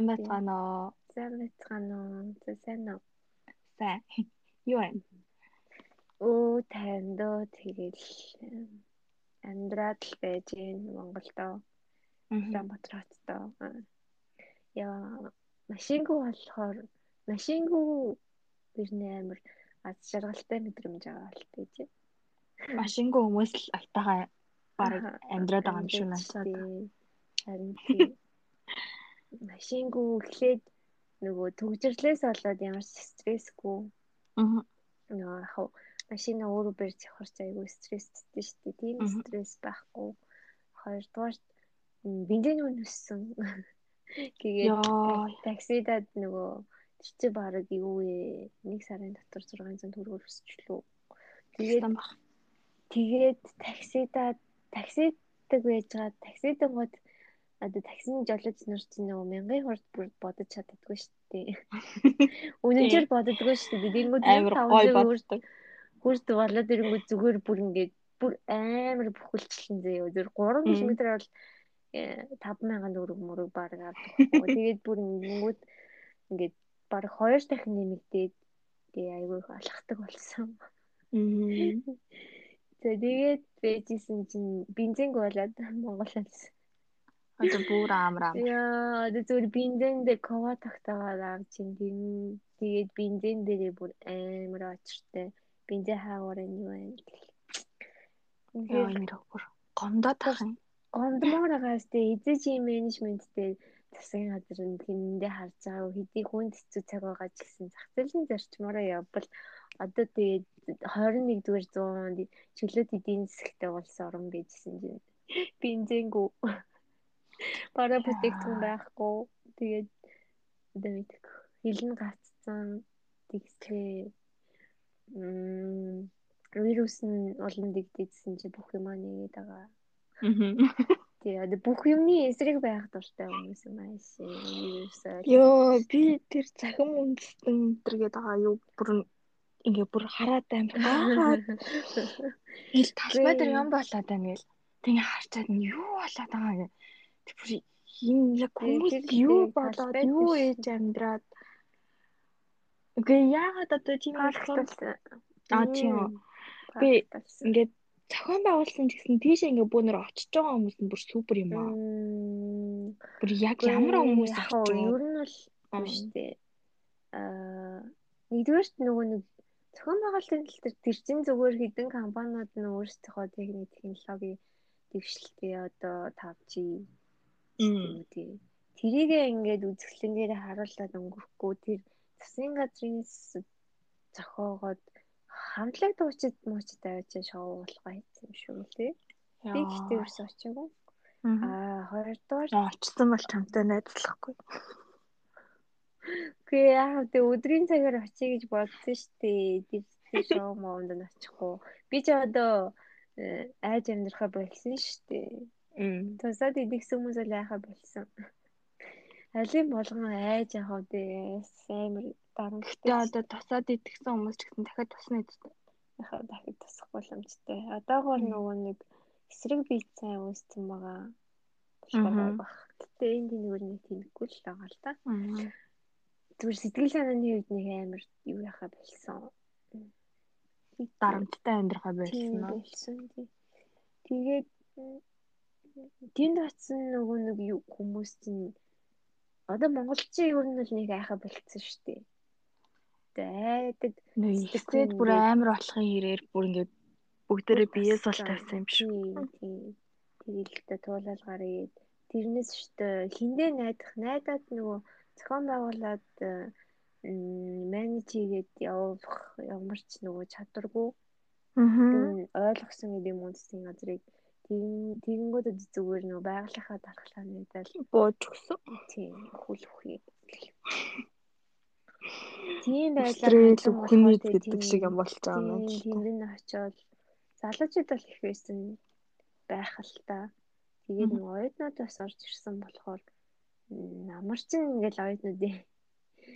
Сайн байцгаана уу? Сайн байцгаана уу? За сайн уу? Сайн. Юу вэ? Өө тайвандөө тэгэл амьдраад л байж гин Монголдо. Улаанбаатар хотдоо. Яа, машингүй болохоор машингүй бирнэ амир аз жаргалтай мэдрэмж байгаа л тээ чи. Машингүй хүмүүс л автагаа баг амьдраад байгаа юм шиг надад. Харин тийм машингүй эхлээд нөгөө төгжрлээс болоод ямар ч стрессгүй. Аа. Нөгөө яг машина өөрөө барьж явахар айгүй стресстэй шүү дээ. Тийм стресс байхгүй. Хоёрдугаар бензин үн өссөн. Тэгээд таксидад нөгөө тэр чи баг юу вэ? Нэг сарын дотор 600 төгрөгөөр өсчлөө. Тэгээд тэгээд таксидад таксидаг байж байгаа таксидан гот одоо таксины жолооч нар чинь нөгөө мянган хурд бүр бодож чаддаггүй шүү дээ. Үнэнчээр боддоггүй шүү дээ. Тэнгүүд амар гой боддог. Хүрд болоод ирэнгүүт зүгээр бүр ингээд бүр амар бүхэлчлэн заяа. Зүр 3 км бол 5000 төгрөг мөрөг баг авдаг. Тэгээд бүр ингэнгүүт ингээд баг хоёр дахин нэмэгдээд тэгээ айгүй алхахдаг болсон. За тэгээд бэжсэн чинь бензинг болоод Монголоос Одоо бүр амар. Яа, одоо зүгээр бензин дээр кова тагтаагаар авч ин тэгээд бензин дээрээ бүр амар очиртай. Бензин хаагаараа юу вэ? Яа, нэр бүр гомдоо тахын. Гомдмоор байгаас тэ эзэж юм менежменттэй засгийн газар нь тэндээ харж байгаа хэдий хүнд хэцүү цаг байгаа ч гэсэн зах зээлийн зарчмаараа явбал одоо тэгээд 21 дугаар зуунд чөлөөт эдийн засагтай болсон орн гэжсэн чинь бензингүү Бараа бүтээгдэхүүн байхгүй. Тэгээд одоо мэдэх хилэн гацсан тэгсээ м вирус нь олон дэгдээдсэн чи бүх юм нэгээд байгаа. Тэгээ одоо бүх юмны эсрэг байх дуртай хүмүүс юм ааш. Вирус Йоо би тэр захим үндэстэн энэ гээд байгаа юу бүр ингээ бүр хараад гаагаад ил талбай дээр юм болоод байна гэл. Тэгээ харчаад нь юу болоод байгаа гэх бүр энэ яг хүмүүс юу болоод юу ээж амьдраад? Үгүй яагаад одоо тийм болсон аа тийм би ингээд зохион байгуулсан гэсэн тийш ингээ бүүнөр очиж байгаа хүмүүс нь бүр супер юм аа. Бүр яг ямар хүмүүс ах вэ? Ер нь бол шүү дээ. Аа нэгдүгээрт нөгөө нэг зохион байгуулалтын тал дээр тэр чин зүгээр хідэн компаниуд нь өөрсдийнхөө техник технологи дэвшилтээ одоо 5G тий. Тэрийгээ ингээд үзэсгэлэнгээр харуулад өнгөрөхгүй тэр засгийн газрын зохиогоод хамтлаг дуучид муучид авч шоу болгоо хийсэн юм шүү тий. Би гэхдээ ерөөсөө очиагүй. Аа хоёрдугаар очсон бол чамтай найзлахгүй. Гүй яа тэ өдрийн цагаар очие гэж бодсон штэ. Дивтэй шоу моомд нь очихгүй. Би ч одоо э, айж амьдрахаа болсон штэ. Тусаад идэгсэн хүмүүс л яхаа болсон. Алин болгон айж явах дээ. Амар дарамттай. Одоо тусаад идэгсэн хүмүүс ч гэсэн дахиад тусна гэдэг. Яхаа дахиад тусах боломжтой. Одоогоор нөгөө нэг эсрэг бие сайн үүссэн байгаа. Баг. Гэтэ энэ нэг нэг тэнэггүй л байгаа л та. Зүгээр сэтгэл санааны хувьд нэг амар юу яхаа болсон. Дарамттай амьдрахаа болсон. Тэгээд тэнд очсон нөгөө нэг хүмүүс чинь одоо монголчин ер нь л нэг айхаа болцсон шүү дээ. Тэгээд сэтгэхэд бүр амар болохын хэрээр бүр ингээд бүгдээрээ биеэс бол тавьсан юм шиг. Тэгэлдээ туулал гараад тэрнээс штэ хиндээ найдах найдаад нөгөө зохион байгуулад менеж хийгээд явах ямар ч нөгөө чадваргүй. Аа ойлгосон гэдэг юм уу засгийн газрыг тэгэнгүүт зүгээр нөгөө байгалийнхаа дархлаануудаа л бууж өгсөн. Тийм хүл үхий. Тийм байлаа хүний гэдэг шиг юм болж байгаа юм. Тэнд нь очиод залуучууд бол их байсан байх л та. Тэгээд нөгөө оюутнууд бас орж ирсэн болохоор амар чин ингээл оюутнуудын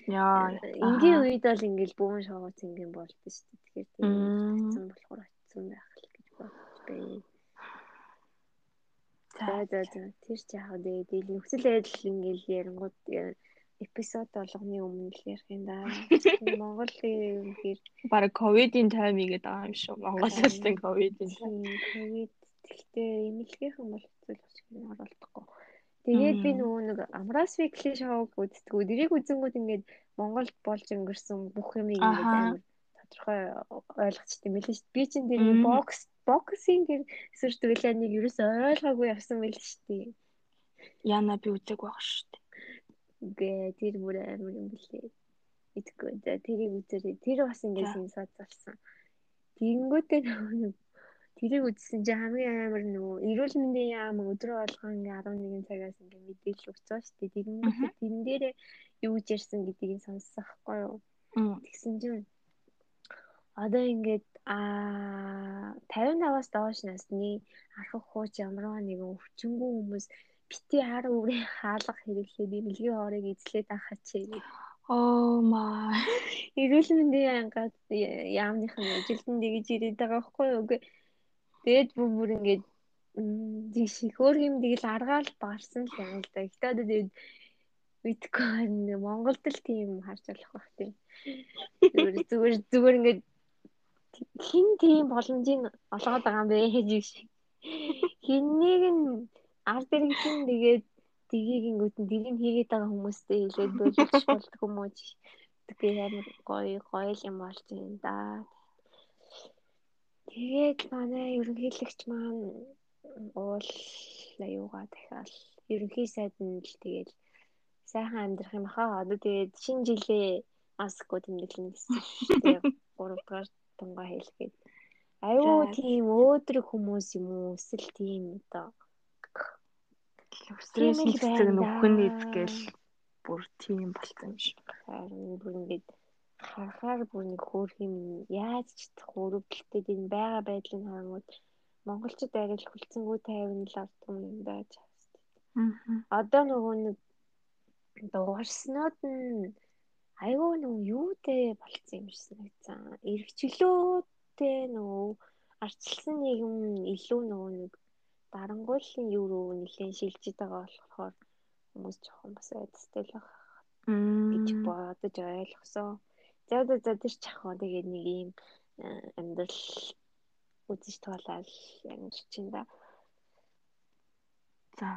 Яа. Энгийн үед бол ингээл бүүн шоуц ингийн болдсон шүү дээ. Тэгэхээр тийм болсон болохоор очсон байх л гэж бодож байна. За за за тэр ч яах вэ? Тэгэл нөхцөл байдал ингээл ярингууд эпизод болгоны өмнө л ярих юм да. Монголын үнээр Бараг ковидын тайм игээд байгаа юм шүү. Монголын ковидын тайм. ковид гэхдээ эмнэлгийнхэн бол хэцүүлэх шиг нь оролдохгүй. Тэгээд би нөгөө нэг Амраас Weekly шоуг үзтгүү. Нэрийг үзэнгүүд ингээд Монголд болж өнгөрсөн бүх юмыг ингээд амар тодорхой ойлгочтой юм лээ шүү. Би чинь тэр бокс боксинг эсвэл тэгэлэнийг ерөөс ойлгоогүй явсан байл шүү дээ. Яна би үзег байх шүү дээ. Гэ тэр бүр амар юм блээ. Итгэв. За тэрийг үзэрээ тэр бас ингээд синсад зарсан. Тэнгүүтээ нөгөө тэрийг үзсэн чинь хамгийн амар нөгөө эрүүл мэндийн яам өдрөө болгон ингээ 11 цагаас ингээ мэдээлэл өгцөө шүү дээ. Тэнгүүтээ тэрэн дээрээ юу гэж ярьсан гэдгийг сонссон байхгүй юу? Тэгсэн чинь одоо ингээд а 55-аас доош насны архах хууч ямарваа нэгэн өвчнгүй хүмүүс бити хар үрээ хаалга хэрэглээд эмнэлгийн хоорыг эзлээд ахаач гэдэг. Oh my. Эрүүл мэндийн ангад яамных нь ажилтан дэгэж ирээд байгаа байхгүй юу? Үгүй. Тэгээд бүр ингээд тийм шихөр юм тэгэл аргаал барсан л юм л да. Гэтэ одоо тэгээд мэдгүй Монголд л тийм харж болох байх тийм. Зүгээр зүгээр зүгээр ингээд хин тийм боломжийг олгоод байгаа юм бэ гэж шиг. Хиннийг нь ард иргэдэн тэгээд тгийг ингүүт нь дэрийг хийгээд байгаа хүмүүстэй хэлээд боловч болдго юм уу. Тэгээ амар гоё гоё юм болж байна да. Тэгээд манай ерөнхийлөгч маань уул аюугаа дахиад ерөнхий сайд нь л тэгээд сайхан амьдрах юм хаа. Одоо тэгээд шинэ жилээ маско тэмдэглэн гэсэн дээ. 3 дугаар тунгаа хэлгээд. Аюу тийм өөдрөг хүмүүс юм уу? Эсвэл тийм одоо стресс хэцэг нөхөн идгээл бүр тийм болсон юм шиг. Харин бүр ингээд харахаар бүр нэг хөөх юм яаж ч чадах өрөвдөлтөд энэ байгаа байдлыг харангууд монголчууд арай л хүлцэнгүү тайван л авдаг юм байж Аа. Одоо нөгөө нэг дуурснууд нь айгүй нөгөө юутэй болцсон юм шиг санагдсан. Иргэчлөөтэй нөгөө арчилсан нийгэм илүү нөгөө нэг дарангуйлын юу руу нэлээд шилжиж байгаа болохоор хүмүүс жоохон бас айдастай л байх гэж бодож ойлгосон. За за за тэр чахаа тэгээд нэг юм амьдрал үзэж тоолаад амьд чинь да. За.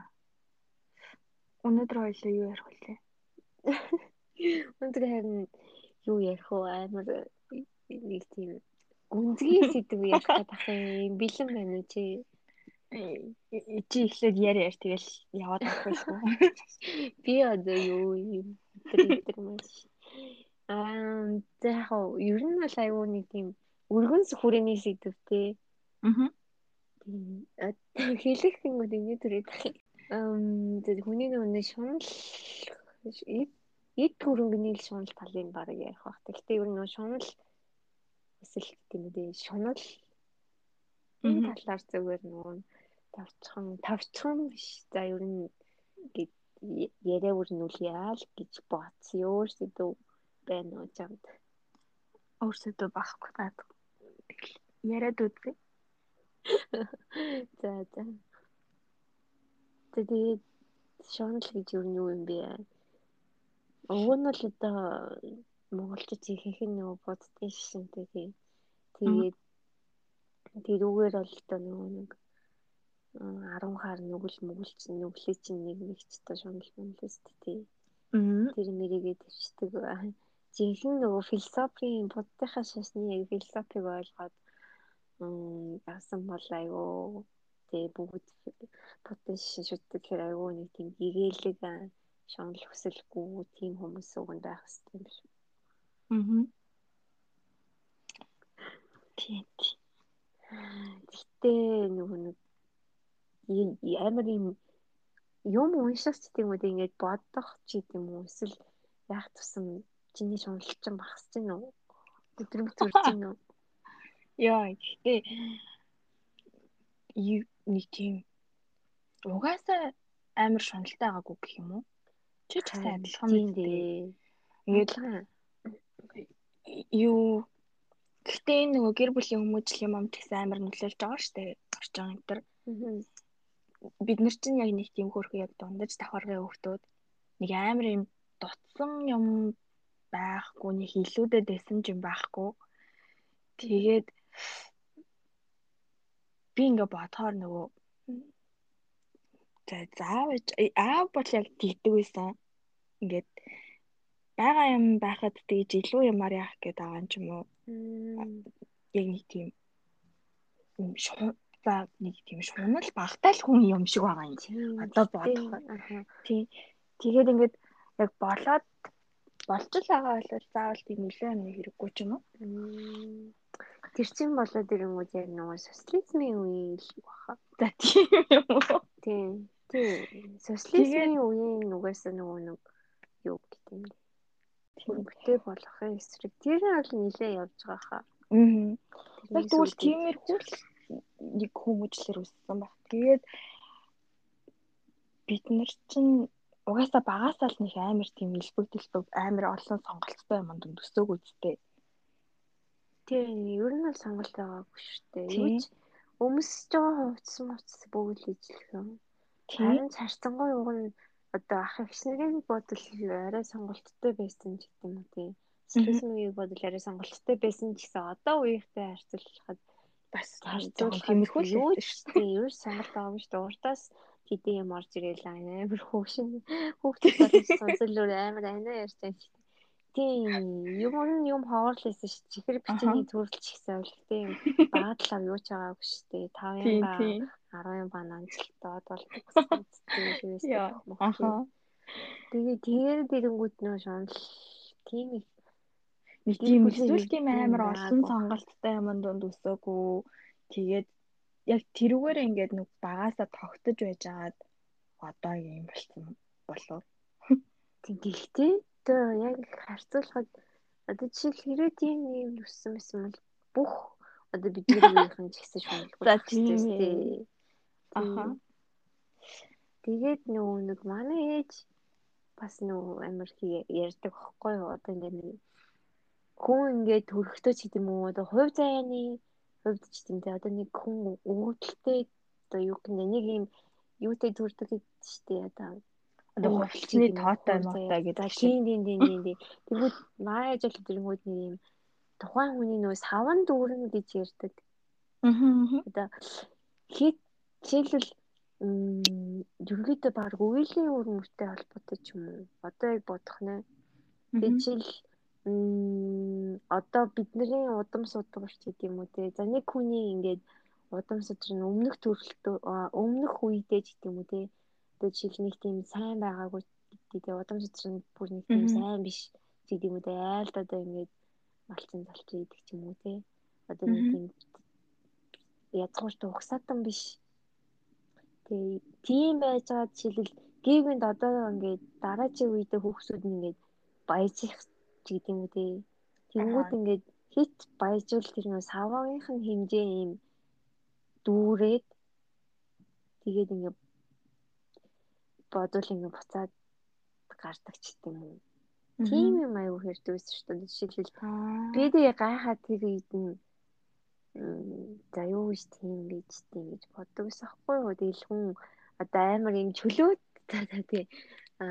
Өнөөдөр хоёлаа юу ярих вэ? Өнөөдөр харин юу ярих вэ? Амар нэг тийм гүнзгий сэдв ярих гэх юм бэлэн байна уу чи? Чи ихлээд яри яар тэгэл яваад авахгүй. Би одоо юу юм тэр тэр маш. Аа яг ер нь бол аюу нэг тийм өргөнс хүрээний сэдв те. Аа. Хэлэх юм уу энэ төрөйд. Ам тэр хүний нөгөө шунал эд хөрөнгөний л шунал талын баг ярих бах. Гэхдээ ер нь шунал эсвэл гэдэг юм дээ. Шунал энэ талаар зүгээр нөгөө тавчхан тавчхан биш. За ер нь гээд яриа өрнүүлээ л гэж бодсон. Өөрсдөө байна уу чамд? Өөрсдөө байхгүй наад. Яриад үзье. За за. Тэгээд шонл гэж юу юу юм бэ? Уг нь л одоо монголчууд ихэнх нь нөгөө буддын шишинтэй тий. Тэгээд тэрүүгээр бол одоо нөгөө нэг 10 хаар нүгэл мүгэлч нүглээ чинь нэг нэг ч та шунал мүглээс тий. Тэр мэрийгээ төвчдөг. Жинхэнэ нөгөө философийн буддынхаа шашны философиг ойлгоод авсан бол айгүй тэгээ бүгд буддын шашин шүтдэг хэр айгүй нэг тийм гэгээлэг шунал хүсэлгүй тийм хүмүүс нь байх хэрэгтэй юм биш үү? Аа. Тийм. Гэтэ нөгөө нэг амар юм юм уншиж тийм үү ингээд бодох ч гэдэм үү эсвэл яах тусам чиний шуналчин багасч гин үү? Өдрөм төрж гин үү? Яа, гэхдээ нэг тийм угаасаа амар шуналтай байгаагүй гэх юм уу? Чи ч гэсэн адилхан юм дээ. Ингээд юу Гэхдээ энэ нөгөө гэр бүлийн хүмүүжил юм амт гэсэн амар нөлөөлж байгаа шүү дээ. Орчин энэ төр. Бид нар чинь яг нэг тийм хөөрхөн яг дундаж давхаргын хүүхдүүд нэг амар юм дутсан юм байхгүй нэг илүүдэд байсан юм байхгүй. Тэгээд би ингээ бодохоор нөгөө за заавч аав бол яг тэгдэг байсан. Ингээд байгаа юм байхад тэгж илүү юмар яах гээд байгаа юм ч юм уу. Яг нэг тийм юм за нэг тийм шунал багтаал хүн юм шиг байгаа юм. Одоо бодоход. Тийм. Тэгээд ингээд яг болоод болж л байгаа бол заавал тийм нөлөө юм хэрэггүй ч юм уу. Тэр чин болоод ирэнгүүт яг нөгөө социализмын үеийн л баха. За тийм юм уу? Тийм. Тийм. Социализмын үеийн нүгээс нөгөө нэг юу гэдэг юм бэ? Эмгтэй болохын эсрэг тэр нь бол нилээ явж байгаа хаа. Аа. Яг тэгвэл тиймэрхүү нэг хүмүүжлэр өссөн баг. Тэгээд бид нар чинь угаасаа багасаа л нэг амар тийм элбэг дэлбэг амар олон сонголттой юмд өсөөг үсттэй. Тийм, ер нь бол сонголт байгаагүй шүү дээ. Юу ч өмсөж байгаа хувцас муцс бүгд л ижлэх юм. Харин царцангуй уг нь одоо ах ихснэрийн бодол арай сонголттой байсан ч гэдэг юм уу тийм. Стрессмийн бодол арай сонголттой байсан ч гэсэн одоо үеийнхтэй харьцуулахад бас харьцуулах тиймэрхүү л юу шүү дээ. Ер нь сонголт авах шүү дээ. Уртаас хэдийн юм орж ирэл амар хөөгшин хүүхдүүд болж сонсолоор амар анаа ярьж байгаа шүү. Тийм юм юм хоорлээсэн шүү. Чихэр бичний төрөлч гэсэн ойлголт тийм баадлаа юу ч байгаагүй шүү дээ. 5 ба 10 ба намжилтаад гэсэн тийм Яа. Тэгээ тэгээд дэрэнгүүд нөө шунал тийм их нэг тийм эсвэл тийм амар олон сонголттой юм донд өсөөгүй тэгээд яг тэрүүгээр ингээд нэг багасаа тогтож байжгаад одоо юм болсон болов. Тийм гэхдээ одоо яг харьцуулахад одоо жишээл хэрэг тийм юм өссөн байсан бол бүх одоо бидний үеийнхэн ч гэсэн шуналгүй. За тийм. Аха. Тэгээд нөгөө нэг манай ээж бас нөгөө амар ярьдаг хөхгүй юу одоо ингээд нэг хүн ингээд төрөхтэй ч гэдэм үү одоо хувь заяаны хувьд ч гэдэм тэ одоо нэг хүн өгөгдөлтэй одоо юу гэнэ нэг юм юутай төрдөг гэдэг чинь одоо хувьчны тоотой муутай гэдэг. Тийм тийм тийм тийм. Тэгвэл мааж л тэрнгүүд нэг юм тухайн хүний нөө саван дүүрэн гэж ярьдаг. Аа. Одоо хэд жишээлбэл ерөөдөө баг үеийн үр мөртэй холбоотой ч юм уу. Одоо яг бодох нэ. Тэгжил одоо бидний удам судагч гэдэг юм уу те. За нэг хүний ингээд удам судар нь өмнөх төрөлтөө өмнөх үедээ гэдэг юм уу те. Одоо жишээл нэг тийм сайн байгаагүй те. Удам судар нь бүр нэг тийм сайн биш гэдэг юм те. Айлд одоо ингээд малчин залчин идэх ч юм уу те. Одоо нэг тийм язгуурт угсаатан биш Тэгээ тийм байж байгаа жишээлбэл гівэнд одоо ингээд дараагийн үедээ хүүхдүүд нь ингээд баяжих ч гэдэг юм үү те. Тэнгүүд ингээд хит баяжуул тэр нөө савгынх нь хэмжээ юм дүүрээд тэгээд ингээд бодвол ингээд буцаад гардаг ч гэдэг юм. Тийм юм аюу хэрдвэс шүү дээ. Жишээлбэл би тэгээ гайхаад тэр үед нь за юу гэж тийм гэж тийм гэж боддог ус ахгүй юу. Тэгэл хүн одоо амар юм чөлөөт тий а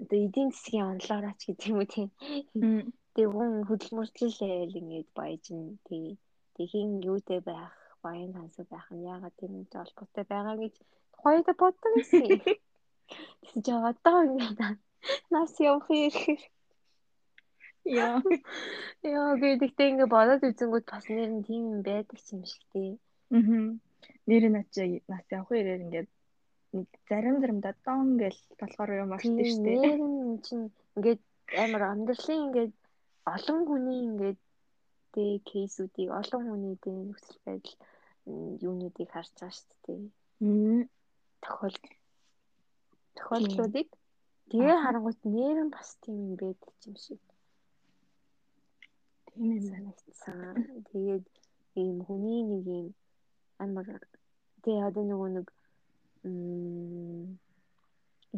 одоо эдийн засгийн онлоораач гэдэг юм уу тийм. Тэгээ хүн хөдөлмөрлөлөөл ингэж баяж нь тий. Тэхийн юутэй байх, баян хансуу байх нь яагаад тийм юм холбоотой байгаа гэж хоёроо боддог гэсэн. Тэгсэн чи одоо ингэ нас явах ихээр Яа. Яа гэдэгтээ ингээ бодоод үзэнгүүт бас нэр нь тийм юм байдаг юм шиг тий. Аа. Нэр нь ачаа нас явах ирээр ингээд нэг зарим заримдаа дон гэл болохоор юм болтой шүү дээ. Нэр нь чинь ингээд амар амьдралын ингээд олон хүний ингээд тий кейсүүдийг олон хүний тий нөхцөл байдал юунуудыг харж байгаа шүү дээ. Аа. Тохиол тохиолдлуудыг тэгээ харангуйт нэр нь бас тийм юм байдаг юм шиг. Тийм ээ санагдсан. Тэгээд ийм хүний нэг юм амар тэгээ одоо нөгөө нэг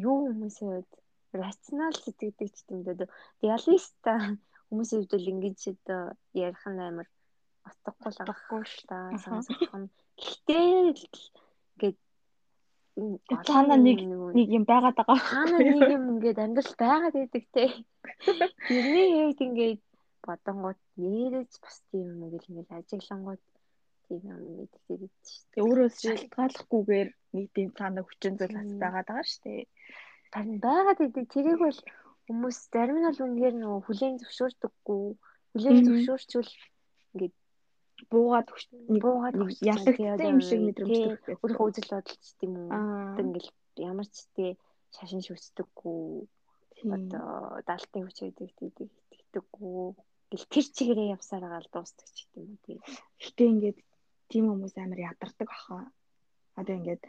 юу хүмүүсэд рационал сэтгэдэг ч юм даа. Реалиста хүмүүсийн хувьд л ингэж одоо ярих нь амар утгагүй л агахгүй л та сонсох нь. Гэхдээ ингээд цаана нэг нэг юм байгаад байгаа. Цаана нэг юм ингээд амьдрал байгаад байдаг те. Тэрний яг ингээд бодонгууд нэрэж бас тийм юм ингээл ингээл ажиглангууд тийм юм мэддэг шүү дээ. Өөрөө шалтгааллахгүйгээр нэг тийм цаана хүчин зүйл бас байгаад байгаа шүү дээ. Харин байгаад байдаг. Тэрийг бол хүмүүс зарим нь бол үнэхээр нөгөө хүлээн зөвшөөрдөггүй. Хүлээн зөвшөөрчвөл ингээд буугаад буугаад ялагдсан юм шиг мэдрэмжтэй. Өөрийнхөө үзэл бодолч тийм үү. Одоо ингээл ямар ч тий шашин шүтдэггүй. Одоо даалтын хүч гэдэг итгэдэггүй. Гэл тэр чигээрээ явсаар байгаа л дуустдаг ч гэдэг юм уу тий. Гэтэ ингээд тийм хүмүүс амар ядардаг баха. Одоо ингээд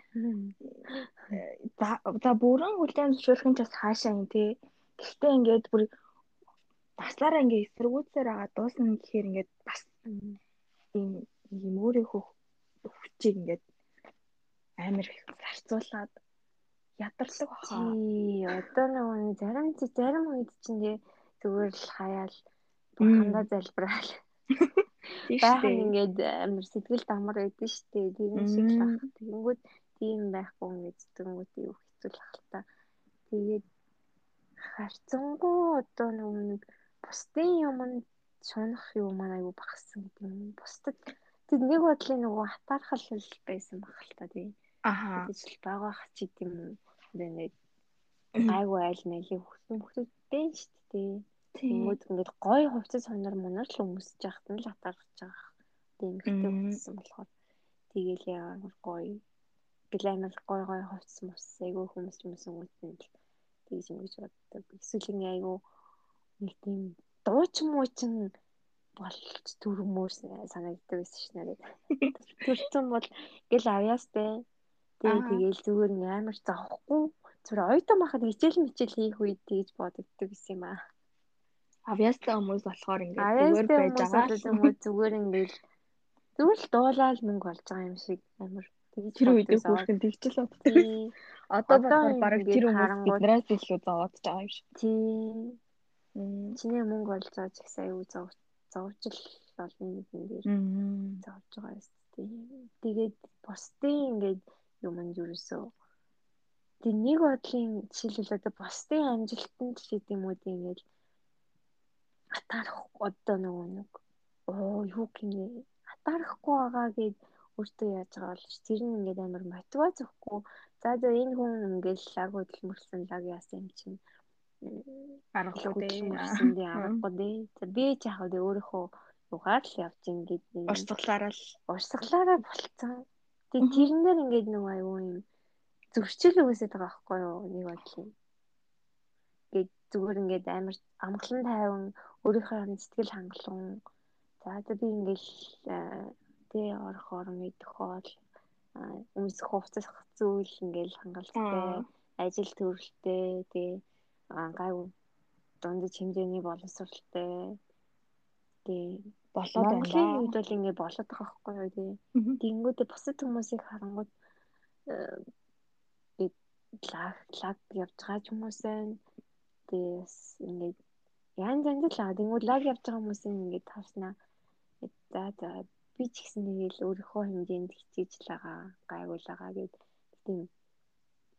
за за бүрэн хүлэн зөвшөөрөх нь ч бас хаашаа юм тий. Гэхдээ ингээд бүр таслаараа ингээд эсэргүүцээр байгаа дуусна гэхээр ингээд бас ийм юм өөрийнхөө хүчийг ингээд амар их зарцуулаад ядардаг баха. Тий, одоо нэг зарим зарим үед чинь зүгээр л хаяал бурхандаа залбираал. Байх ингээд амар сэтгэл дамар байдэн штэ. Тийм шиг л ах. Тэгэнгүүт тийм байхгүй ингээд зүтгэнгүүт юу хэцүүлэх л та. Тэгээд харцангуу одоо нэг бусдын юмд шунах юу маань аюу багсан гэдэг юм. Бусдад тэг нэг бодлын нөгөө хатаархал байсан баг л та тий. Аха. Тэгж л байгаа ч гэдэм юм. Тэгээд айгу айл нэлийн хөсөн хөтөдтэй шүү дээ. Тэнгүүд ингээд гой хувцас сонор монор л өмсөж яхад нь л хатаарч байгаа. Тийм ихтэй хувцсан болохоор тэгээл яа гоё глэмэл гой гой хувцас мус айгу хүмүүс хүмүүс өнгөтэн л тэгж юм гэж боддог. Эсвэл ингээ айгу нэг тийм дууч муучин болж төрмөр санагддаг байсан ш нэрээ. Төрсөн бол гэл авьяастай. Тэгээ тэгээл зүгээр амар зовхгүй. Зүгээр ойтон махад хичээл мичээл хийх үед тэгж бодогддог гэсэн юм аа. Авьяастай хүмүүс болохоор ингээд зүгээр байж байгаа. Зүгээр ингээд зүгээр л дуулаад мөнгө болж байгаа юм шиг амар тэгж тэр үед хүүхэн тэгчл боддог. Одоо болохоор бараг тэр хүмүүс биднээс илүү зовоод байгаа юм шиг. Тийм чиний мөнгө болж байгаа ч гэсэн аюу зов зовж л олон нэгэн дээр зовж байгаа юм тийм. Тэгээд бусдын ингээд юм нь юусоо Тэг нэг бодлын жишээлбэл одоо бусдын амжилтанд ч гэдэг юм уу тийм ингээд хатаарах одоо нөгөө нэг оо юу гинэ хатаарахгүй байгаа гэд өөртөө яаж байгаа бол тэр нь ингээд амар мотивац өгөхгүй за за энэ хүн ингээд лаг хөдөлмөрсөн лаг яасан юм чинь аргагүй дээ. аргагүй дээ. Би ч яг л өөрийнхөө югаар л явж ингээд урсгалаараа л. Урсгалаараа болцсон. Тэг тэрнээр ингээд нөгөө аюу юм зөрчил үгүйсэд байгаа байхгүй юу? Нэг бодлоо гээд зүгээр ингээд амар амгалан тайван өөрийнхөө сэтгэл хангалуун. За одоо би ингээд тий орох орон идэх хоол өмсөх хувцас зүйл ингээд хангалттай ажил төрөлтэй тий гайгүй дундаж хэмжээний боловсралтай тий болоод байна. Монголын үед бол ингэ болоод байгаа байхгүй юу тий. Тэнгүүдээ бусад хүмүүсийг харангууд лаг лаг явж байгаа хүмүүс байна. Тэгээс ингээд янз янз л аа. Тэнгүүд лаг явж байгаа хүмүүсийн ингээд тавснаа. За за би ч гэсэн нэг л өөрийнхөө хэмжээнд хичээж л байгаа, гайгуулгаа гэд тийм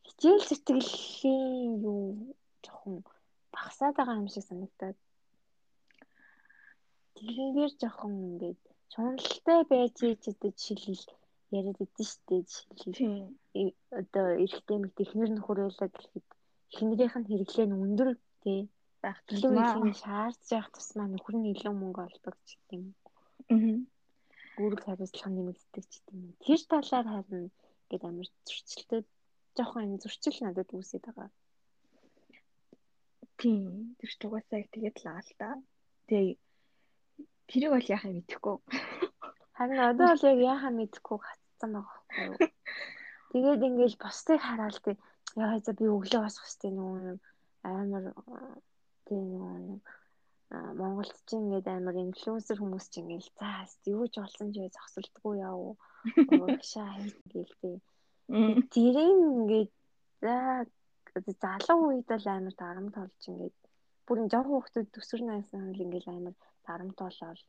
хичээл сэтгэлийн юу жоохон багасаад байгаа юм шиг санагдаад тэрнгээр жоохон ингээд шуналтай байж ич одоо жишээлбэл яриад идэв штэ жишээлбэл одоо эрэхтэй мэт эхнэр нөхөр байлаа гэхэд эхнэрийнх нь хэрэглээ нь өндөр тий байх төлөв шаардж явах тусмаа нөхөр нь илүү мөнгө олдог ч гэдэг юм. Аа. Үүрэг хариуцлага нэмэгддэг ч гэдэг юм. Тэр талаар харин ингээд амар зөрчилтэй жоохон юм зөрчил надад үүсээд байгаа. Тийм. Тэр ч угаасаа яг тэгээд л аа л да. Тэгээ тэрийг бол яхаа мэдэхгүй. Харин одоо бол яг яхаа мэдэхгүй хатсан байгаа байхгүй юу? Тэгээд ингээл бусдыг хараад тий яа за би өглөө босох хэрэгтэй нөгөө юм амар тийм нөгөө Монголд ч ингээд амар инфлюенсер хүмүүс ч ингээд за юу ч олсон ч зогсолтгүй яав. Уушаа хийгээл тий. Тэрийн ингээд за залуу үед бол амар дарамт болж ингээд бүрэн жоохон хүмүүс төсвөр найсан хэл ингээд амар дарамт болоод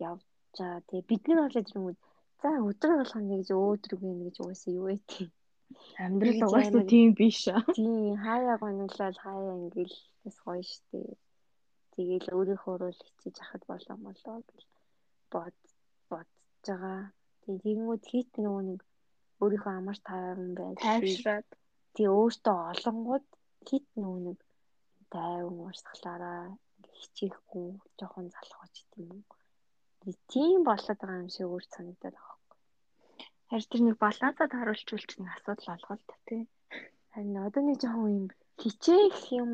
явж байгаа. Тэгээ бид нар бол тэр хүмүүс за За өдөр болгоно гэж өөдрөг юм гэж угаасаа юу вэ тийм. Амьдрал угаасаа тийм биш аа. Тийм хаяа гониглал хаяа ингээл бас гоё штэ. Тэгэл өөрийнхөө руу хичээж ахад болоо молоо гэж бод бодож байгаа. Тэгэнгүүт хит нөгөө нэг өөрийнхөө амар тайван байж тайвшраад тий өөртөө олонгууд хит нөгөө нэг тайван уурсгалаараа хичээхгүй жоохон залхууч гэдэг юм. Тийм болоод байгаа юм шиг өөр санагдаад байгаа юм. Харин тэр нэг балансад харуулчулч нэг асуудал алгал та тий. Харин одоо нэг жоохон юм хичээх юм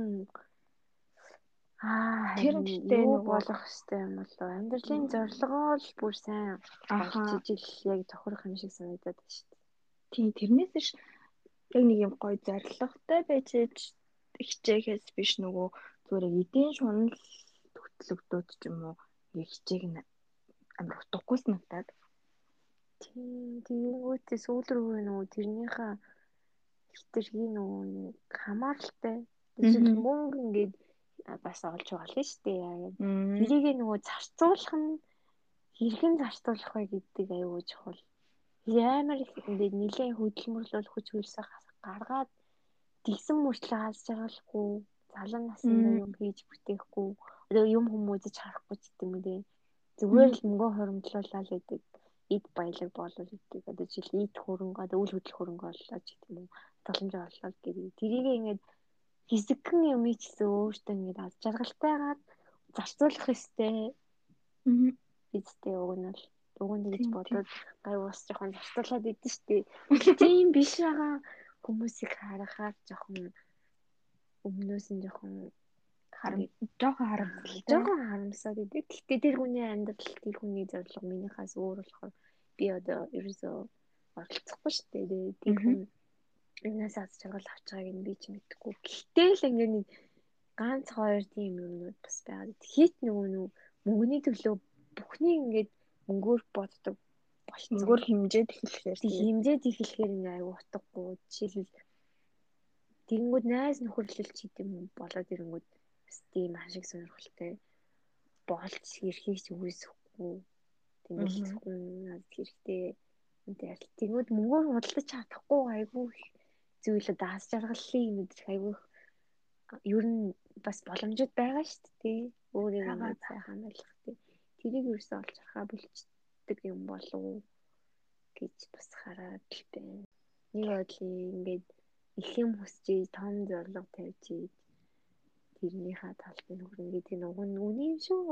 Аа тэр ихтэй нэг болох хэвээр юм болоо. Амьдралын зорилгоо л бүр сайн олж ижил яг тохирох юм шиг санагдаад байна шүү дээ. Тийм тэрнээс ш яг нэг юм гоё зорилготой байж хичээхээс биш нөгөө зүгээр эдийн шунал хөтлөгдөөд ч юм уу хичээг нь амар утгагүй санагдаад. Тийм тэгэнгүүтээ сүүл рүү нөгөө тэрнийхээ хитрхи нөгөө хамааралтай. Жишээл мөнгө ингээд бас олж байгаа л шүү дээ. Тэрийг нөгөө зарцуулах нь хэрхэн зарцуулах вэ гэдэг аюул чухал. Ямар их ингээд нэлээд хөдөлмөрлөл хүч хөлсөө гаргаад тэгсэн мөртлөө хаалж жаргалахгүй залан насндаа юм хийж бүтээхгүй одоо юм хүмүүжиж харахгүй ч гэдэг юм дээ. Зүгээр л мөнгө хоримтлуулаад байдаг эд баялаг болол гэдэг. Одоо жишээл эд хөрөнгө одоо үйл хөдлөх хөрөнгө боллоо ч гэдэг юм уу. Боломж орлоо гэдэг. Тэрийг ингээд хэсэгхэн юм ч гэсэн өөртөө ингээд аз жаргалтайгаар зарцуулах ёстой. Аа. Бидтэй уг нь бол уг нь гэж бодоод гай ус жоохон зарцуулаад идэв штэ. Тийм биш байгаа хүмүүсийг харахаар жоохон өмнөөс нь жоохон харам жоохон харамсалтай. Жоохон харамсаад идэв. Гэхдээ тэр хүний амьдрал тэр хүний зорилго минийхээс өөр болохоор би одоо ерөөсөө оролцохгүй дээ. Тэр хүн энэс аз жаргал авч байгааг нь би ч мэдэхгүй. Гэхдээ л ингээ нэг ганц хоёр тийм юмнууд бас байгаа. Хит нөгөө нү мөнгөний төлөө бүхнийг ингээд мөнгөөр боддог болсон. Мөнгөөр хэмжээд эхлэхээр тийм хэмжээд эхлэхээр ингээ аюу утгагүй. Жишээлбэл тэгэнгүүт найз нөхөрлөлч хийдэм болоод ирэнгүүт тийм ашиг сонирхолтой болж ирэхийг ч үгүйсэхгүй. Тэмдэглэхгүй хэрэгтэй. Тэгмэд мөнгөөр худалдаж чадахгүй айгүй зүйлүүд даas жаргаллын мэдэрх айгүй ер нь бас боломжууд байгаа шүү дээ. Өөрийг нь сайхан байлгах тий. Тэрийг юусэн олж харахаа болчдөг юм болов гэж бас хараад л байна. Нэг бодлын ингээд их юм хүсчээ том зорилго тавьж тэрнийхээ талд нь хөрөнгө гэдэг нь уг нь үний юм шүү.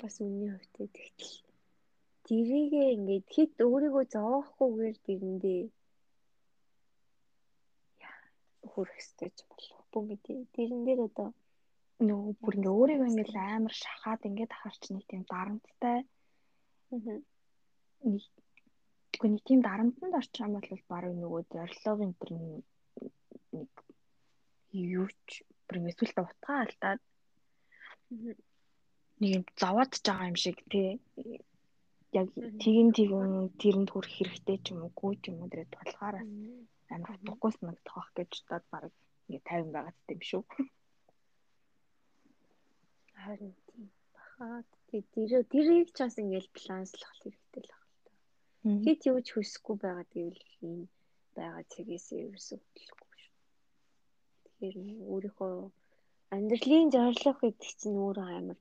Бас үний хувьд тэгтэл тэрийгээ ингээд хит өөрийгөө зовоохгүйгээр тэрэндээ хүрэх ёстой ч болохгүй мэдээ. Тэрэн дээр одоо нөгөө бүр ингээ өөрийгөө ингээ амар шахаад ингээ ахарч нэг тийм дарамттай. Нэг Гэхдээ нэг тийм дарамтанд орчих юм бол баруун нөгөө зорилго энэ төр нэг юу ч бүр эсвэл утгаа алдаад нэг юм зовоодж байгаа юм шиг тий. Яг тэгин тэгэн тэрэнд хүрэх хэрэгтэй ч юм уу гүү ч юм уу тэрэ тулгаараас амар утгагүй санагдах байх гэж бодоод баг ингээ 50 байгаа юм шүү. Харин тийм бахаа тэр тэрийг ч бас ингээл баланслах хэрэгтэй л байна л та. Хэд юу ч хүсэхгүй байгаа гэвэл ийм байгаа цэгээс ерөөсөө хөдлөхгүй шүү. Тэгэхээр өөрийнхөө амьдралын зорилго гэдэг чинь өөрөө амар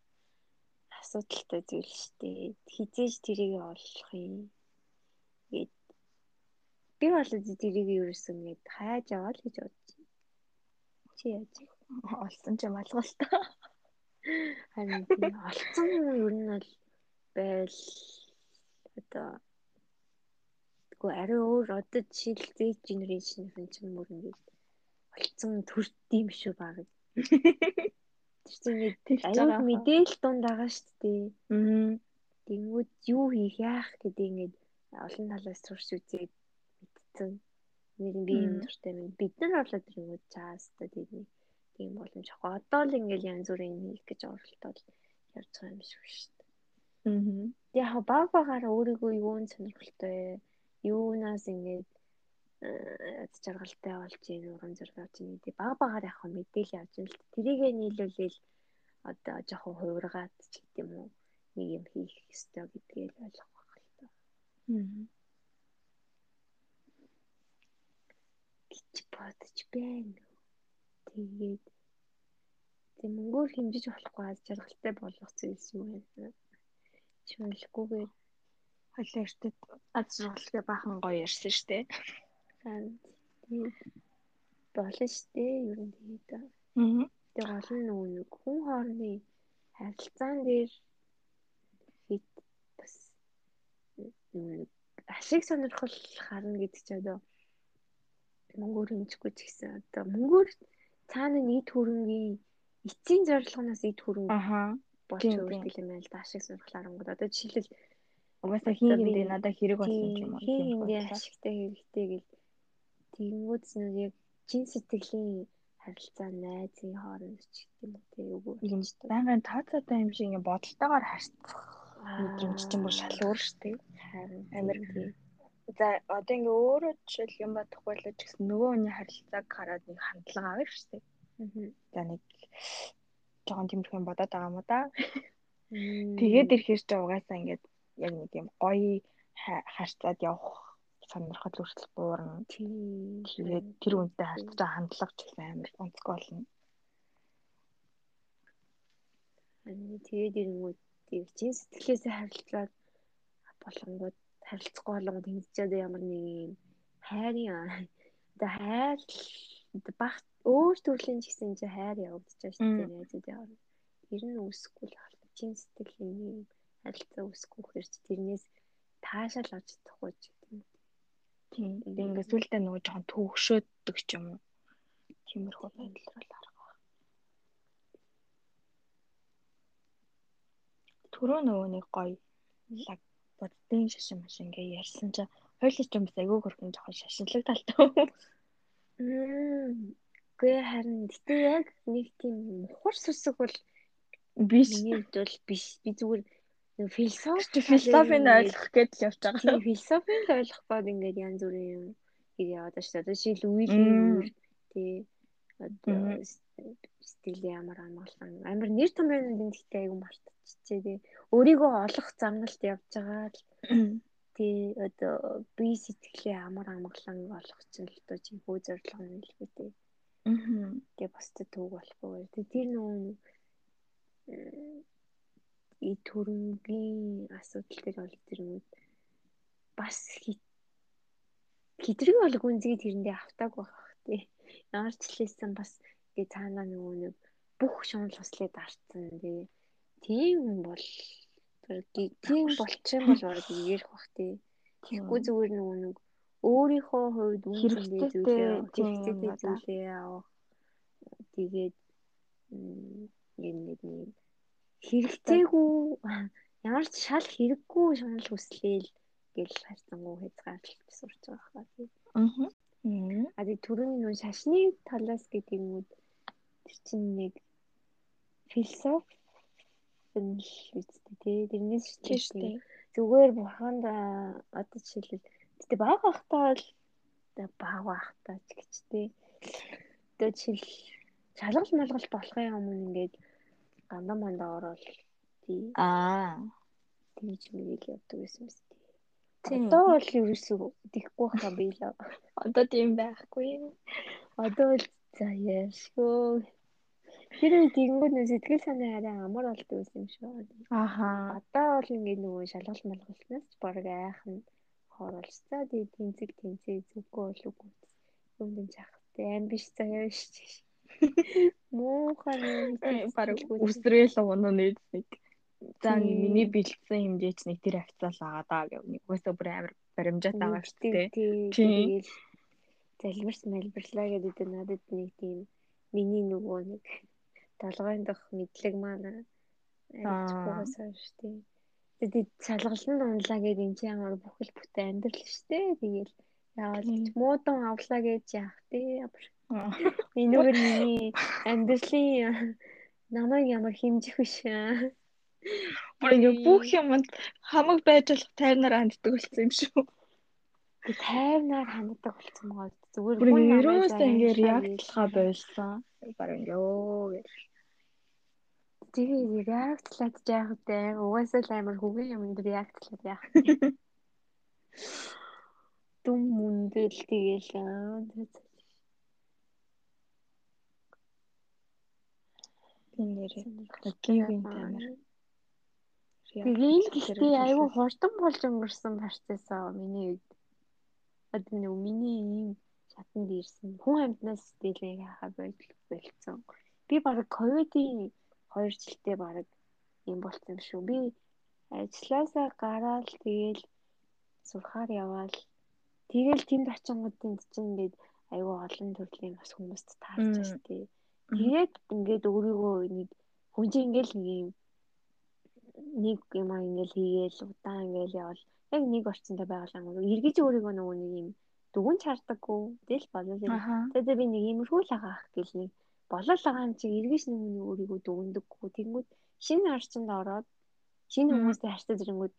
асуудалтай зүйл шүү дээ. Хизээж тэрийг олох юм. Гэт би бол тэрийг ерөөсөн гээд хайж аваа л гэж байна. Чи яаж олсон ч юм алгуултаа. Харин олцсон ер нь бол байл одоо Тэгвэл ари өөр одоо жишээл Z generation-ийн ч юм уу ингээд олцсон төрд юм шүү баг. Тэр чинь аюул мэдээлэл дунд байгаа шүү дээ. Аа. Тэнгүүд юу хийх яах гэдэг ингээд олон талаас турш үзээд мэдсэн. Нэг би юм дуртай минь бид нар болоод ирэнгүүт чаастаа тийм тийм боломж ахгүй. Одоо л ингээд янз бүрийн хийх гэж оролдоод явж байгаа юм шиг шүү дээ. Аа. Яг баг багаараа өөрийгөө юун сонирхолтой юунаас ингээд аз жаргалтай болж ийн уран зураг авч ийн гэдэг баг багаар яг мэдээлэл авч ийн л тэрийгэ нийлүүлээл одоо жоохон хуургаад ч гэдэм үү нэг юм хийх ёстой гэдгийг ойлгох байх л та. Мм. гэж бодож байна. Тэгээд тэг мөнгөөр хэмжиж болохгүй аз жаргалтай болох зүйлс юу вэ? Чимэлгүйгээр Хойлоо эртэд аз жаргалтай баахан гоё ярьсан дээ. тэгээд болно дээ. Ер нь тэгээд. Аа. Тэг гол нь нэг хүн хоорондын харилцаан дээр хит бас ашиг сонирхол харна гэдэг чинь одоо мөнгөөр хэмжихгүй ч гэсэн одоо мөнгөөр цаана нийт хөрөнгийн эцсийн зорилгоноос эд хөрөнгө Аха. болж Тийм, өөртөө юм байл да ашиг сонирхол харангууд одоо жишээлбэл Угаасаа хин хиндээ надад хэрэг болсон юм уу? тийм бодлоо. ашигтай хэрэгтэй гэл тэгэнгүүт нь яг чин сэтгэлийн харилцаа найзын хооронд ч гэдэг юм уу тий үгүй Ийм байнгын тооцоотой юм шиг ингээ бодолтойгоор харьцах мэдрэмж чинь бүр шал өөр шүү дээ. харин Амир. За одоо ингээ өөрөө жишээл юм бодохгүй л ч гэсэн нөгөө хүний харилцааг хараад нэг хандлага авах шүү дээ. Мгм. За нэг жоохон тиймэрхүү юм бодоод байгаа юм да. Тэгээд ирэхээр ч угаасаа ингээд яг нэг юм гоё ха- харьцаад явах сонирхол хүртэл буурна. Тэгээд тэр үнтэй харьцаж хандлага ч гэсэн амар онцгой болно. Харин тэгээд ирэнгүүт тий чин сэтгэлээсээ харилцаад болонгууд харилцахгүй болгоод тэмцээд ямар нэг юм хайрын одоо хайр баг өөр төрлийн ч гэсэн чи хайр явагдаж шүү дээ найзууд яваа. Тэр нь үсэхгүй л байна. Чин сэтгэлийн юм харилцаа үсэхгүй хэрэг тэрнээс таашаал авч чадахгүй ч гэдэг. Тийм. Тэгээд ингээд сүултээ нөгөө жоохон төвөгшөөддөг ч юм уу. Тиймэрхүү байдал бол арга. Төрөө нөгөө нэг гоё лаг боддын шашин маш ингээ ярьсан чи хоёул ч юм бас айгүй хөрхэн жоохон шашинлаг талтай. Мм. Гүй харин гэтээ яг нэг тийм мухар сүсэг бол Биш. хувьд бол биш. Би зүгээр философи философийн ойлгох гэж л явж байгаа. Тийм философийн ойлгох гээд ингээд янз бүрийн юм хийг яваад байна шүү дээ. Жишээл үр тий стилийн ямар амгалан амар нэр томьёонууд энэ гэхдээ айгу мартчихжээ тий. Өөрийгөө олох замналт явж байгаа л тий одоо би сэтгэлийн амар амгалан олох чинь л одоо чи хөө зорилго нь л тий. Мгм. Тэгээ босдод төг болохгүй. Тэгээ тэр нэг и төрөнгийн асуудал дээр бол тэр юм бас хит- хитрэг бол гүнзгий тэрэндээ автааг байх тий. Ямар ч хэлсэн бас гээ цаанаа нөгөө нэг бүх шунал хуслыг дарцсан тий. Тийм хүн бол тийм болчих юм бол бараг ярих бах тий. Тэгэхгүй зүгээр нөгөө нэг өөрийнхөө хувьд Хэрэгцээтэй зүйлээ да. зүйлээ авах. Тэгээд юм нэг нэг хэрэгцээгүй ямар ч шал хэрэггүй шунал хүслээл гэл хайцангуу хязгаарлалт сурч байгаа хаа тий. Мгм. Мм. А тий түрүүний нөө шашны талаас гэдэг юм уу тэр чинь нэг философи нь л үстэй тий. Тэрнээс дээ. зүгээр бурханд одоо жишээлбэл тэгтээ баг ахтаа л баг ахтаа ч гэж тий. Одоо жишээл шалгалт малгалт болохын өмнө ингээд гандаа мандаа ороод тий Аа. тэгж мэгэл явдаг байсан биз. Одоо бол ерөөсөө дихгүй хаа би л Одоо тийм байхгүй. одоо л за яашгүй. Тэр үед тэгэнгүүт нөө сэтгэл санаа арай амар болдог байсан юм шүү. Ааха. Одоо бол ингээд нөгөө шалгалт малгалтнаас ч баг айхан за тий тэнцэг тэнцээ зүггүй бол үгүй. Юунд нь чах тий ам биш заяа шүү. Муухай нөө Бараг үсрээл унаа нэг нэг. За миний бэлдсэн хэмжээч нэг тэр авцал байгаа даа гэв. Нэг үсээ бүр амар баримжаад байгаа шүү дээ. тэгэл залбирс малбирлаа гэдэг надад нэг тийм миний нөгөө нэг толгойн дох мэдлэг маань Аа. арилжахгүйгаас хойш тий. Тэгээд шалгалсан унлаа гэдэг энэ чинь ямар бүхэл бүтэн амьдрал шүү дээ. Тэгээл яавал муудан авлаа гэж яах тий. Энэгээр миний амьдралын намайг ямар хэмжих биш. Бүр ингээ бүх юмд хамаг байж болох тайвнаар ханддаг болсон юм шүү. Тэг тайвнаар ханддаг болсон байгаа. Зүгээр Бүр ерөөсөө заяа реактлахаа болсон. Бараг ингээ өө гэж. Тэгээ реактлаад яах вэ? Угаасаа л амар хөгийн юмд реактлаад яах? Дүм мөндөл тэгээл энэ нэрээ гивийн тамир. Тэгээд гэхдээ айгүй хурдан болж өнгөрсөн процессоо миний үед. Одоо нэг миний ийм шатанд ирсэн. Хүн амьтнаас дээлээ хахаа болцсон. Би баг ковидын 2 жилдээ баг юм болцсон шүү. Би ажилласаа гараад тэгээл сурахаар яваал тэгээл тэнд очингуудын чинь ингээд айгүй олон төрлийн бас хүмүүст таарч штеп. Тэгээд ингээд өөрийгөө нэг хүн чинь ингээл нэг юм нэг юм аа ингээл хийгээл удаан ингээл явал яг нэг орчиндөө байгалаа. Эргэж өөрийгөө нөгөө нэг юм дүгэн чардаггүй. Тэгэл болоо. Тэгээд би нэг иймэрхүү л агаах гэл нэг болол байгаа юм чи эргэж нөгөө өөрийгөө дүгнэдэггүй. Тэнгүүд шинэ орчинд ороод шинэ хүмүүстэй харьцаж ирэнгүүд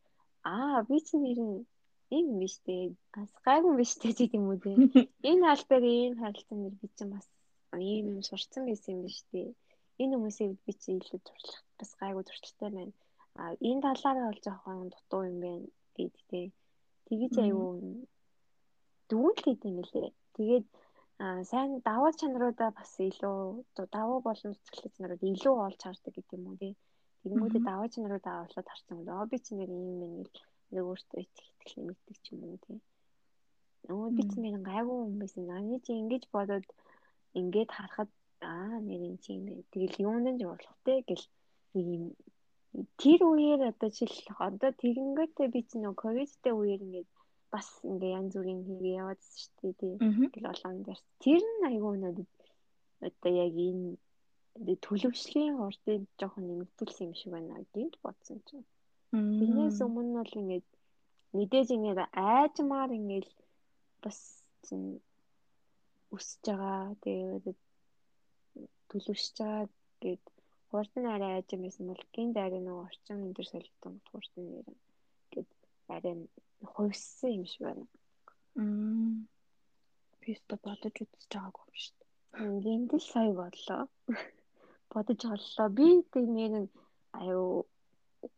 аа би чинь нэр ийм юм биш үү? Бас гайгүй биш үү гэдэг юм уу те. Энэ албаар энэ харилцаан нэр би чинь бас ийм юм сурцсан байсан юм биш үү? Энэ хүмүүсийг би чинь илүү туршлах бас гайгүй туршлагатай байна. А энэ талаараа бол жоохон дутуу юм байна гэдэгтэй. Тэгэж аюу дүгнэлт хийх юм лээ. Тэгээд сайн даваа чанаруудаа бас илүү даваа болон цэцгэлэг чанарууд илүү олж хардаг гэдэг юм уу тий. Тэгэнгүүтээ даваа чанаруудаа олоод харсан юм. Аа би ч нэг юм байна гэл нэг өөртөө итгэх итгэл нэмэгдэг ч юм уу тий. Нөгөө би ч нэг гайгүй юм байсан. Аны чи ингэж бодоод ингээд харахад аа нэр энэ чи юм. Тэгэл юунд нь болох те гэл нэг юм тэр үеэр одоо жишээлх одоо тэгэнгүүтээ би чи нөгөө ковидтэй үеэр ингээд бас ингээ янз бүрийн хийгээ яваадсэн шүү дээ тий. Тэгэл олон дээр. Тэр нь айгүй надад одоо яг энэ төлөвшлийн урдыг жоохон нэмэгдүүлсэн юм шиг байна гинт бодсон чинь. Тэрнээс өмнө нь бол ингээд мэдээж ингээд айжмаар ингээд бас чинь өсөж байгаа. Тэгээд төлөвшөж байгаа гэд хурд нь арай айжм байсан бол гинт арай нэг орчин энэ төр солигдсон хурд нь нэр гэд арай хувьссан юм шиг байна. Мм. Өөртөө бодож үзэж байгаагүй юм шүү дээ. Гинт л сая бодлоо. Бодож оллоо. Би тэг нэр аюу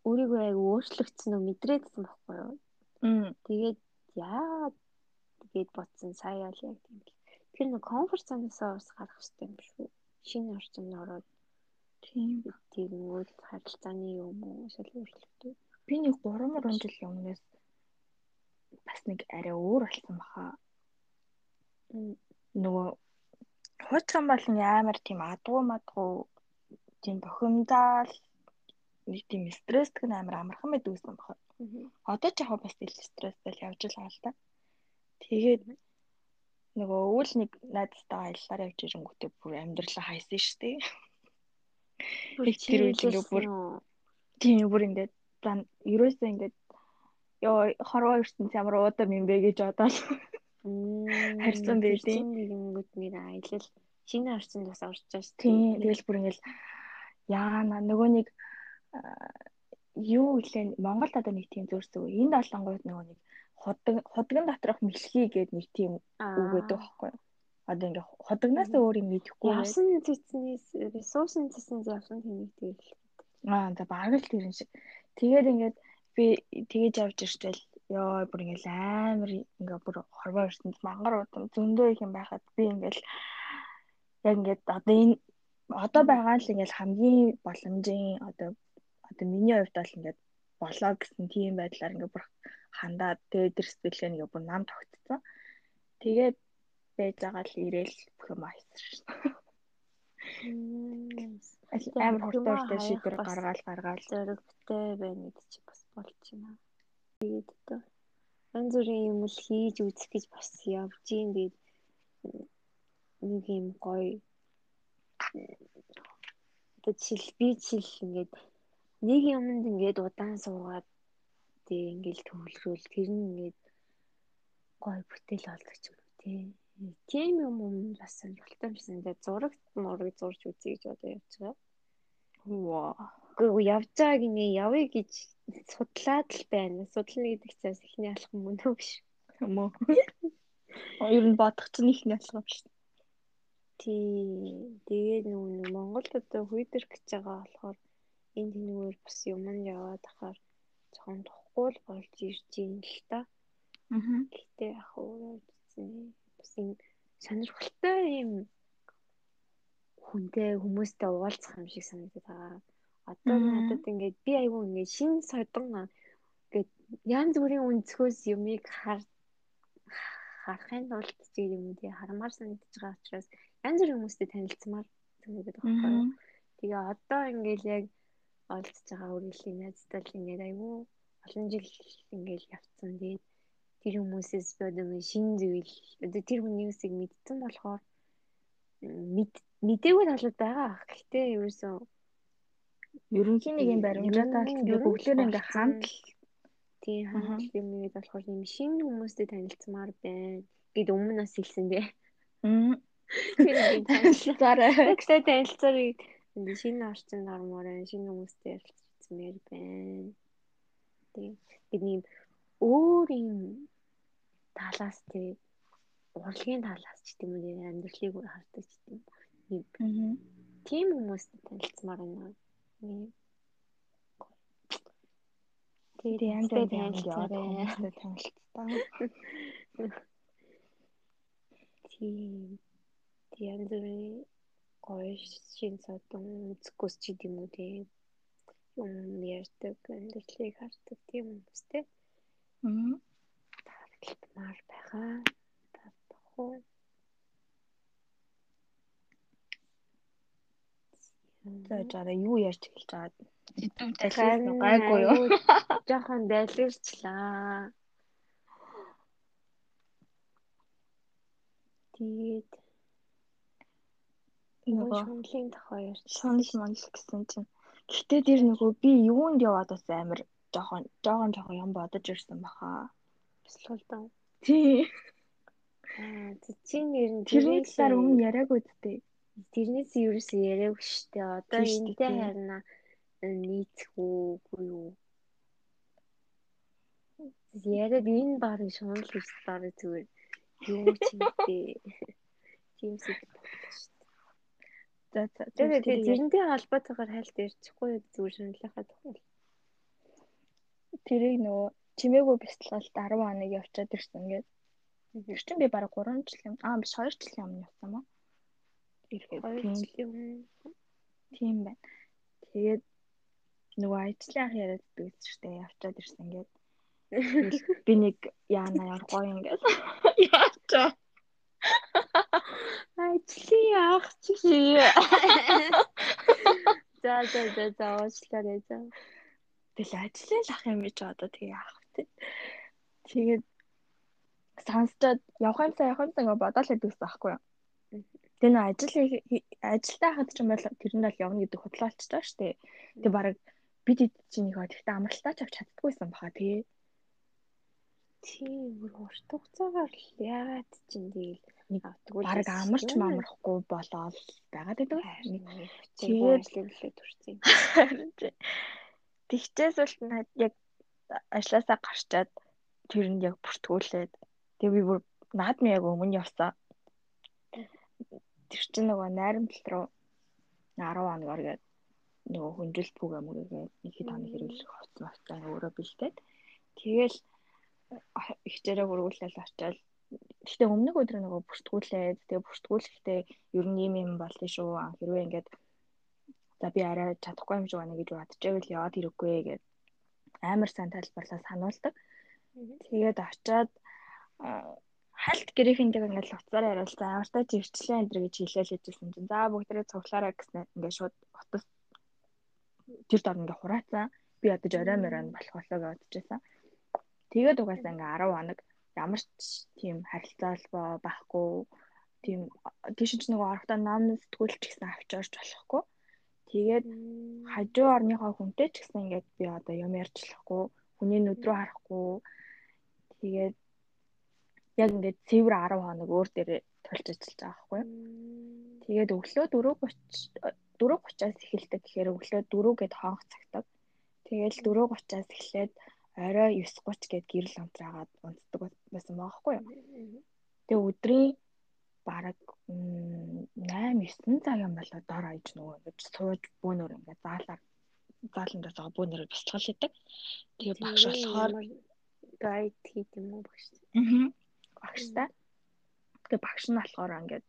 өөрийгөө аюу өөрчлөгдсөн нь мэдрээдсэн байхгүй юу? Мм. Тэгээд яа тэгээд бодсон сая л яг тийм л. Тэр нэг комфорт зоноосоо ус гарах хэрэгтэй юм шүү. Шинэ орчинд ороод тийм тэгэнгүүт харилцааны юм уу шал өөрчлөгдөв. Би нэг 3 3 жилийн өмнөөс бас нэг арай өөр болсон баха. Нөгөө хуучхан бол амар тийм адгуу мадгуу тийм бохимдаал нэг тийм стресстэй амар амархан байд үүсэн баха. Одоо ч яг бас ил стресстэй явж байгаа л та. Тэгээд нөгөө өвөл нэг найзтайгаа аяллаар явж ирэнгүүтээ бүр амьдралаа хайсан шүү дээ. Тэр үеийн бүр тийм бүр ингээд ерөөсөө ингээд ёо хорвоо ертөнц ямар уудам юм бэ гэж бодоод харьцсан байдیں۔ Нэгэнүүд нэр аялал шинэ орчинд бас орж байгаа шүү. Тийм тэгэл бүр ингээл яана нөгөө нэг юу гэлээ Монгол одоо нэг тийм зөрсөг. Энд олонгууд нөгөө нэг худаг худагн доторх мэлхий гэдэг нэг тийм үг өгдөг байхгүй юу? Одоо ингээ худагнаас өөр юм мэдэхгүй. Явсан цэцнээс суусан цэцнээс явсан тэмийг тэгэл. Аа за бараг л тэрэн шиг. Тэгээд ингээд би тэгэж явж иртэл ёо бүр ингээл амар ингээ бүр хорвоо ертөнд мангар удам зөндөө их юм байхад би ингээл яг ингээд одоо энэ одоо байгаа л ингээл хамгийн боломжийн одоо одоо миний хувьд бол ингээд болоо гэсэн тийм байдлаар ингээ бүр хандаад тэгээд тэр сэтгэлгээ ингээ бүр нам тогтцсон. Тэгээд байж байгаа л ирээл бүх юм айсарч. Амар хурдан шийдвэр гаргаал гаргаал зоригтой байна гэдэг чи бас байна. Тэгээд одоо янз бүрийн юм л хийж үзэх гэж бас явж ийн тэгээд нэг юм гоё одоо жишээл би жишээл ингээд нэг юмд ингээд удаан суугаад тэг ингээд төвлөрөөл тэр нь ингээд гоё бүтээл олдог ч юм уу тий. Тийм юм юм бас сонирхолтой юмсан. Тэгээ зураг мураг зурж үзье гэж одоо явж байгаа. Ваа. Гэхдээ явж байгааг нэ явъя гэж судлаад л байна. Судлана гэдэг чинь ихний алхам мөн үү биш юм уу? Ер нь бодох чинь ихний алхам биш. Тий. Тэгээд нөгөө Монголд одоо хүйдэр гэж байгаа болохоор энэ тэнүүр бас юм нь яваад ахаар жоохон тухгүй л болж ирж юм л та. Аа. Гэтэ яг өөрөө үзсэн. Бас юм сонирхолтой юм хүнтэй хүмүүстэй уулзах юм шиг санагдаад байгаа. Одоо надад ингээд би айгүй ингээд шин содон ингээд янз бүрийн өнцгөөс юмыг хар харахын тулд ч юм тий харамаар санагдаж байгаа учраас янз бүрийн хүмүүстэй танилцмаар санагдаад байгаа. Тэгээ одоо ингээд яг олдсож байгаа үргэлжлэх найзтай л ингээд айгүй олон жил ингээд явцсан. Тэгээд тэр хүмүүсээс би одоо шинэ зүйл одоо тэр хүний үсийг мэдсэн болохоор мэдээгүй талууд байгаа. Гэхдээ ерөөсөө ерөнхийн нэг юм баримжаатай л бүгдээр ингээ хамт тийм хамт юм гээд болохоор юм шинэ хүмүүстэй танилцмаар байна гэд өмнө нас хэлсэн дээ. Тэр ингээ танилцаарай. Гэхдээ танилцаарай. Шинэ орчинд ормоор шинэ хүмүүстэй ярилцмаар байна. Тийм. Бидний өөр юм талаас тий урлагийн талаас ч гэдэм үү амьдралыг хардаг ч гэдэм үү. Тийм хүмүүстэй танилцмаар байна. Тэгээд янз бүрийн танилцаарай. Танилцтаа. Тийм. Янз бүрийн гоё шин содон үзэхгүйс ч гэдэм үү тийм юм ярьдаг амьдралыг хардаг тийм хүмүүстэй. Аа таарлалмаар байгаа. Татахгүй. За жаа юу ярьж эхэлж байгаа сэдв тайлбарлах гайгүй юу? Жохон дайлгэрчлаа. Тэгээд нөгөө шунлын тохоо ярьж шунл монл гэсэн чинь гэхдээ тэр нөгөө би юунд яваад бас амар жоохон жоохон жоохон юм бодож ирсэн баха. Бясалгалдан. Тий. Аа чинь нэр нь тэрний талаар өмнө яриаггүй дээ. Тэрнээс ерөөсөө яриаггүй шүү дээ. Одоо энэтэй харна нийцэх үгүй юу? Яриад энэ барыг шунал гэж барыг зүгээр юу ч хийдээ. Тийм зүйл дээ. За за. Тэгээд тэрнтэй холбоотойгоор хайлт ярьчихгүй зүгээр шунлахаа тухай. Тэрийг нөгөө чимээгүй бяцлалд 10 хоног явчаад ирсэн ингээд. Тэр чинь би бараг 3 жил юм. Аа биш 2 жилийн өмнө явсан мó. Ирэхэд 2 жилийн өмнө. Тийм байна. Тэгээд нөгөө ажлын ах яриад дүүс штэ явчаад ирсэн ингээд. Би нэг яана яар гоё ингээд. Яачаа. Ажлын ах чи. За за за за уучлаарай за. Тэгэл ажлын ах юм гэж одоо тэгээ яах вэ? Тэгээд сонсчод явах юмсаа явах юмсаа ингээ бодоол хэдэгсэн байхгүй юу? Тэгээ нөө ажил ажилдаа хад ч юм бол тэр нь бол явна гэдэг худлаалчтай шүү дээ. Тэгээ бараг бид хэд чинь их гэхдээ амралтаа ч авч чаддаггүйсэн баха тий. Тийм бүр урт хугацаагаар л яагаад чинь тэгэл нэг баг амарч мамрахгүй болоод байгаад байдаг. Тэгээд төлөө төрсөн. Тэгчээс бол яг ажилласаа гарчаад тэр нь яг бүртгүүлээд тэгээ би бүр наад нь яг өмнө явсан. Тэр чинь нөгөө найрамдал руу 10 хоногор гээд нөгөө хүндрэлт бүг амгүйгээд нэг хэд хоног хэрэглэх хувцас мавцаа өөрөө бэлдээд тэгэл ихчээрээ хөргүүлэл очиад Гэхдээ өмнөх өдөр нөгөө бүртгүүлээд тэгээ бүртгүүлэхдээ ер нь юм юм болтын шүү. Хэрвээ ингээд за би арай чадахгүй юм шиг байна гэж бодчихвэл яваад хэрэггүй гэгээд амар сайн тайлбарлаа сануулдаг. Тэгээд очиад хальт гэрээхэндээ ингээд уцаараа яриулсан амартай живчлээ энэ гэж хэлээл хэжсэн чинь за бүгдээрээ цуглаараа гэсэн ингээд шууд утас тэр дор ингээд хураацсан. Би ядаж орой морой болох болоо гэж бодчихсан. Тэгээд угаасаа ингээд 10 хоног ямар ч тийм харилцаа байхгүй тийм тийш ч нөгөө орохдоо ном сэтгүүлч гэсэн авч орж болохгүй. Тэгээд хажуу орныхоо хүнтэй ч гэсэн ингээд би одоо юм ярьж болохгүй, хүний нүд рүү харахгүй. Тэгээд яг ингээд цэвэр 10 хоног өөр дээрээ тулж ажиллаж байгаа байхгүй. Тэгээд өглөө 4:30 4:30-аас эхэлдэг гэхээр өглөө 4 гэд хоонх цагтаг. Тэгээл 4:30-аас эхлээд орой 9:30 гээд гэрэл унтраагаад унтдаг байсан баахгүй юу. Тэгээ өдрийн бараг 8 9 цаг юм болоо дор ойж нөгөө ингэж сууж бөөнөр ингээд заалаар зааландаа заа бүү нэрээр бяцлал хийдэг. Тэгээ багш болохоор гайд хийх юм уу багш? Аа. Багштай. Тэгээ багш нь болохоор ингээд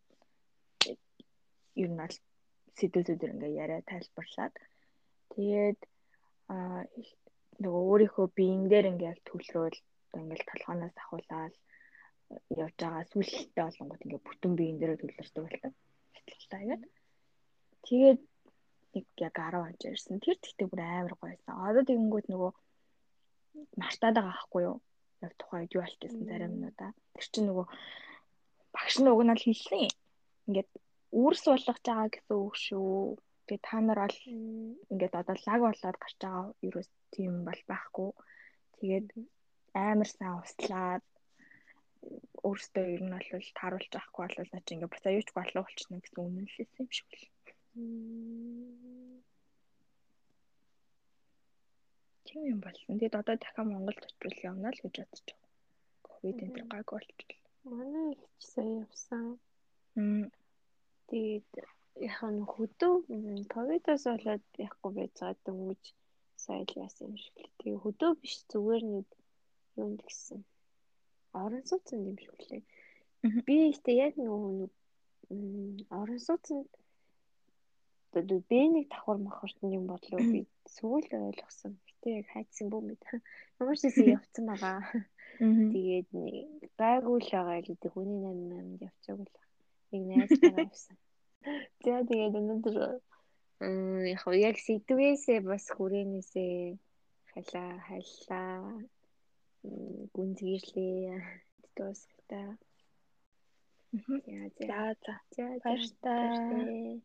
ер нь аль сэдвүүдээр ингээ яриа тайлбарлаад тэгээд аа нөгөө өөрийнхөө биен дээр ингээ яг төлрөөл ингээл толгоноос ахуулаад явж байгаа сүлэлттэй болонгот ингээ бүтэн биен дээр төлөрсөн байлаа. Хэцэлтэй яг. Тэгээд нэг яг 10 онж ирсэн. Тэр тэгтээ бүр амар гойсон. Одоо тэгэнгүүт нөгөө мартаад байгаа байхгүй юу? Яг тухайд юу альтсан зарим минутаа. Тэр чинь нөгөө багш нь уг нь л хэлсэн. Ингээд үүрс болгож байгаа гэсэн үг шүү. Тэгээ та нар бол ингээд одоо лаг болоод гарч байгаа ерөөс тийм бол байхгүй. Тэгээд амар сайн услаад өөртөө ер нь бол тааруулж авахгүй бол наа чи ингээд буцаа юучгүй болоо болчихно гэсэн үнэн л хэлсэн юм шиг л. Тийм юм болсон. Тэгэд одоо дахиад Монголд очивол явна л гэж бодож байгаа. Ковид энэ төр гаг болчихвол. Манай их сая явсан. Тэгээд яг нь хөдөө ковидоос болоод яахгүй байж байгаа дөнгөж сая л яасан юм шиг л. Тэгээ хөдөө биш зүгээр нэг юунд гисэн. Орон сууцсан юм шиг лээ. Би ихтэй яг нөгөө орон сууцанд бэнийг давхар махарт юм бодлоо би сүүл ойлгосон. Гэтэ яг хайцсан бүү мэд. Ямар ч зүйл явцсан байгаа. Тэгээд нэг гайгүй л байгаа л дээ хүний 88-нд явчихаг л. Нэг найзтайгаа явсан. За тэгээд өнөөдөр яг яг сэдвээсээ бас хүрээнээсээ халаа халлаа гүн зэрлээ дуусгата. За за. За баярлалаа.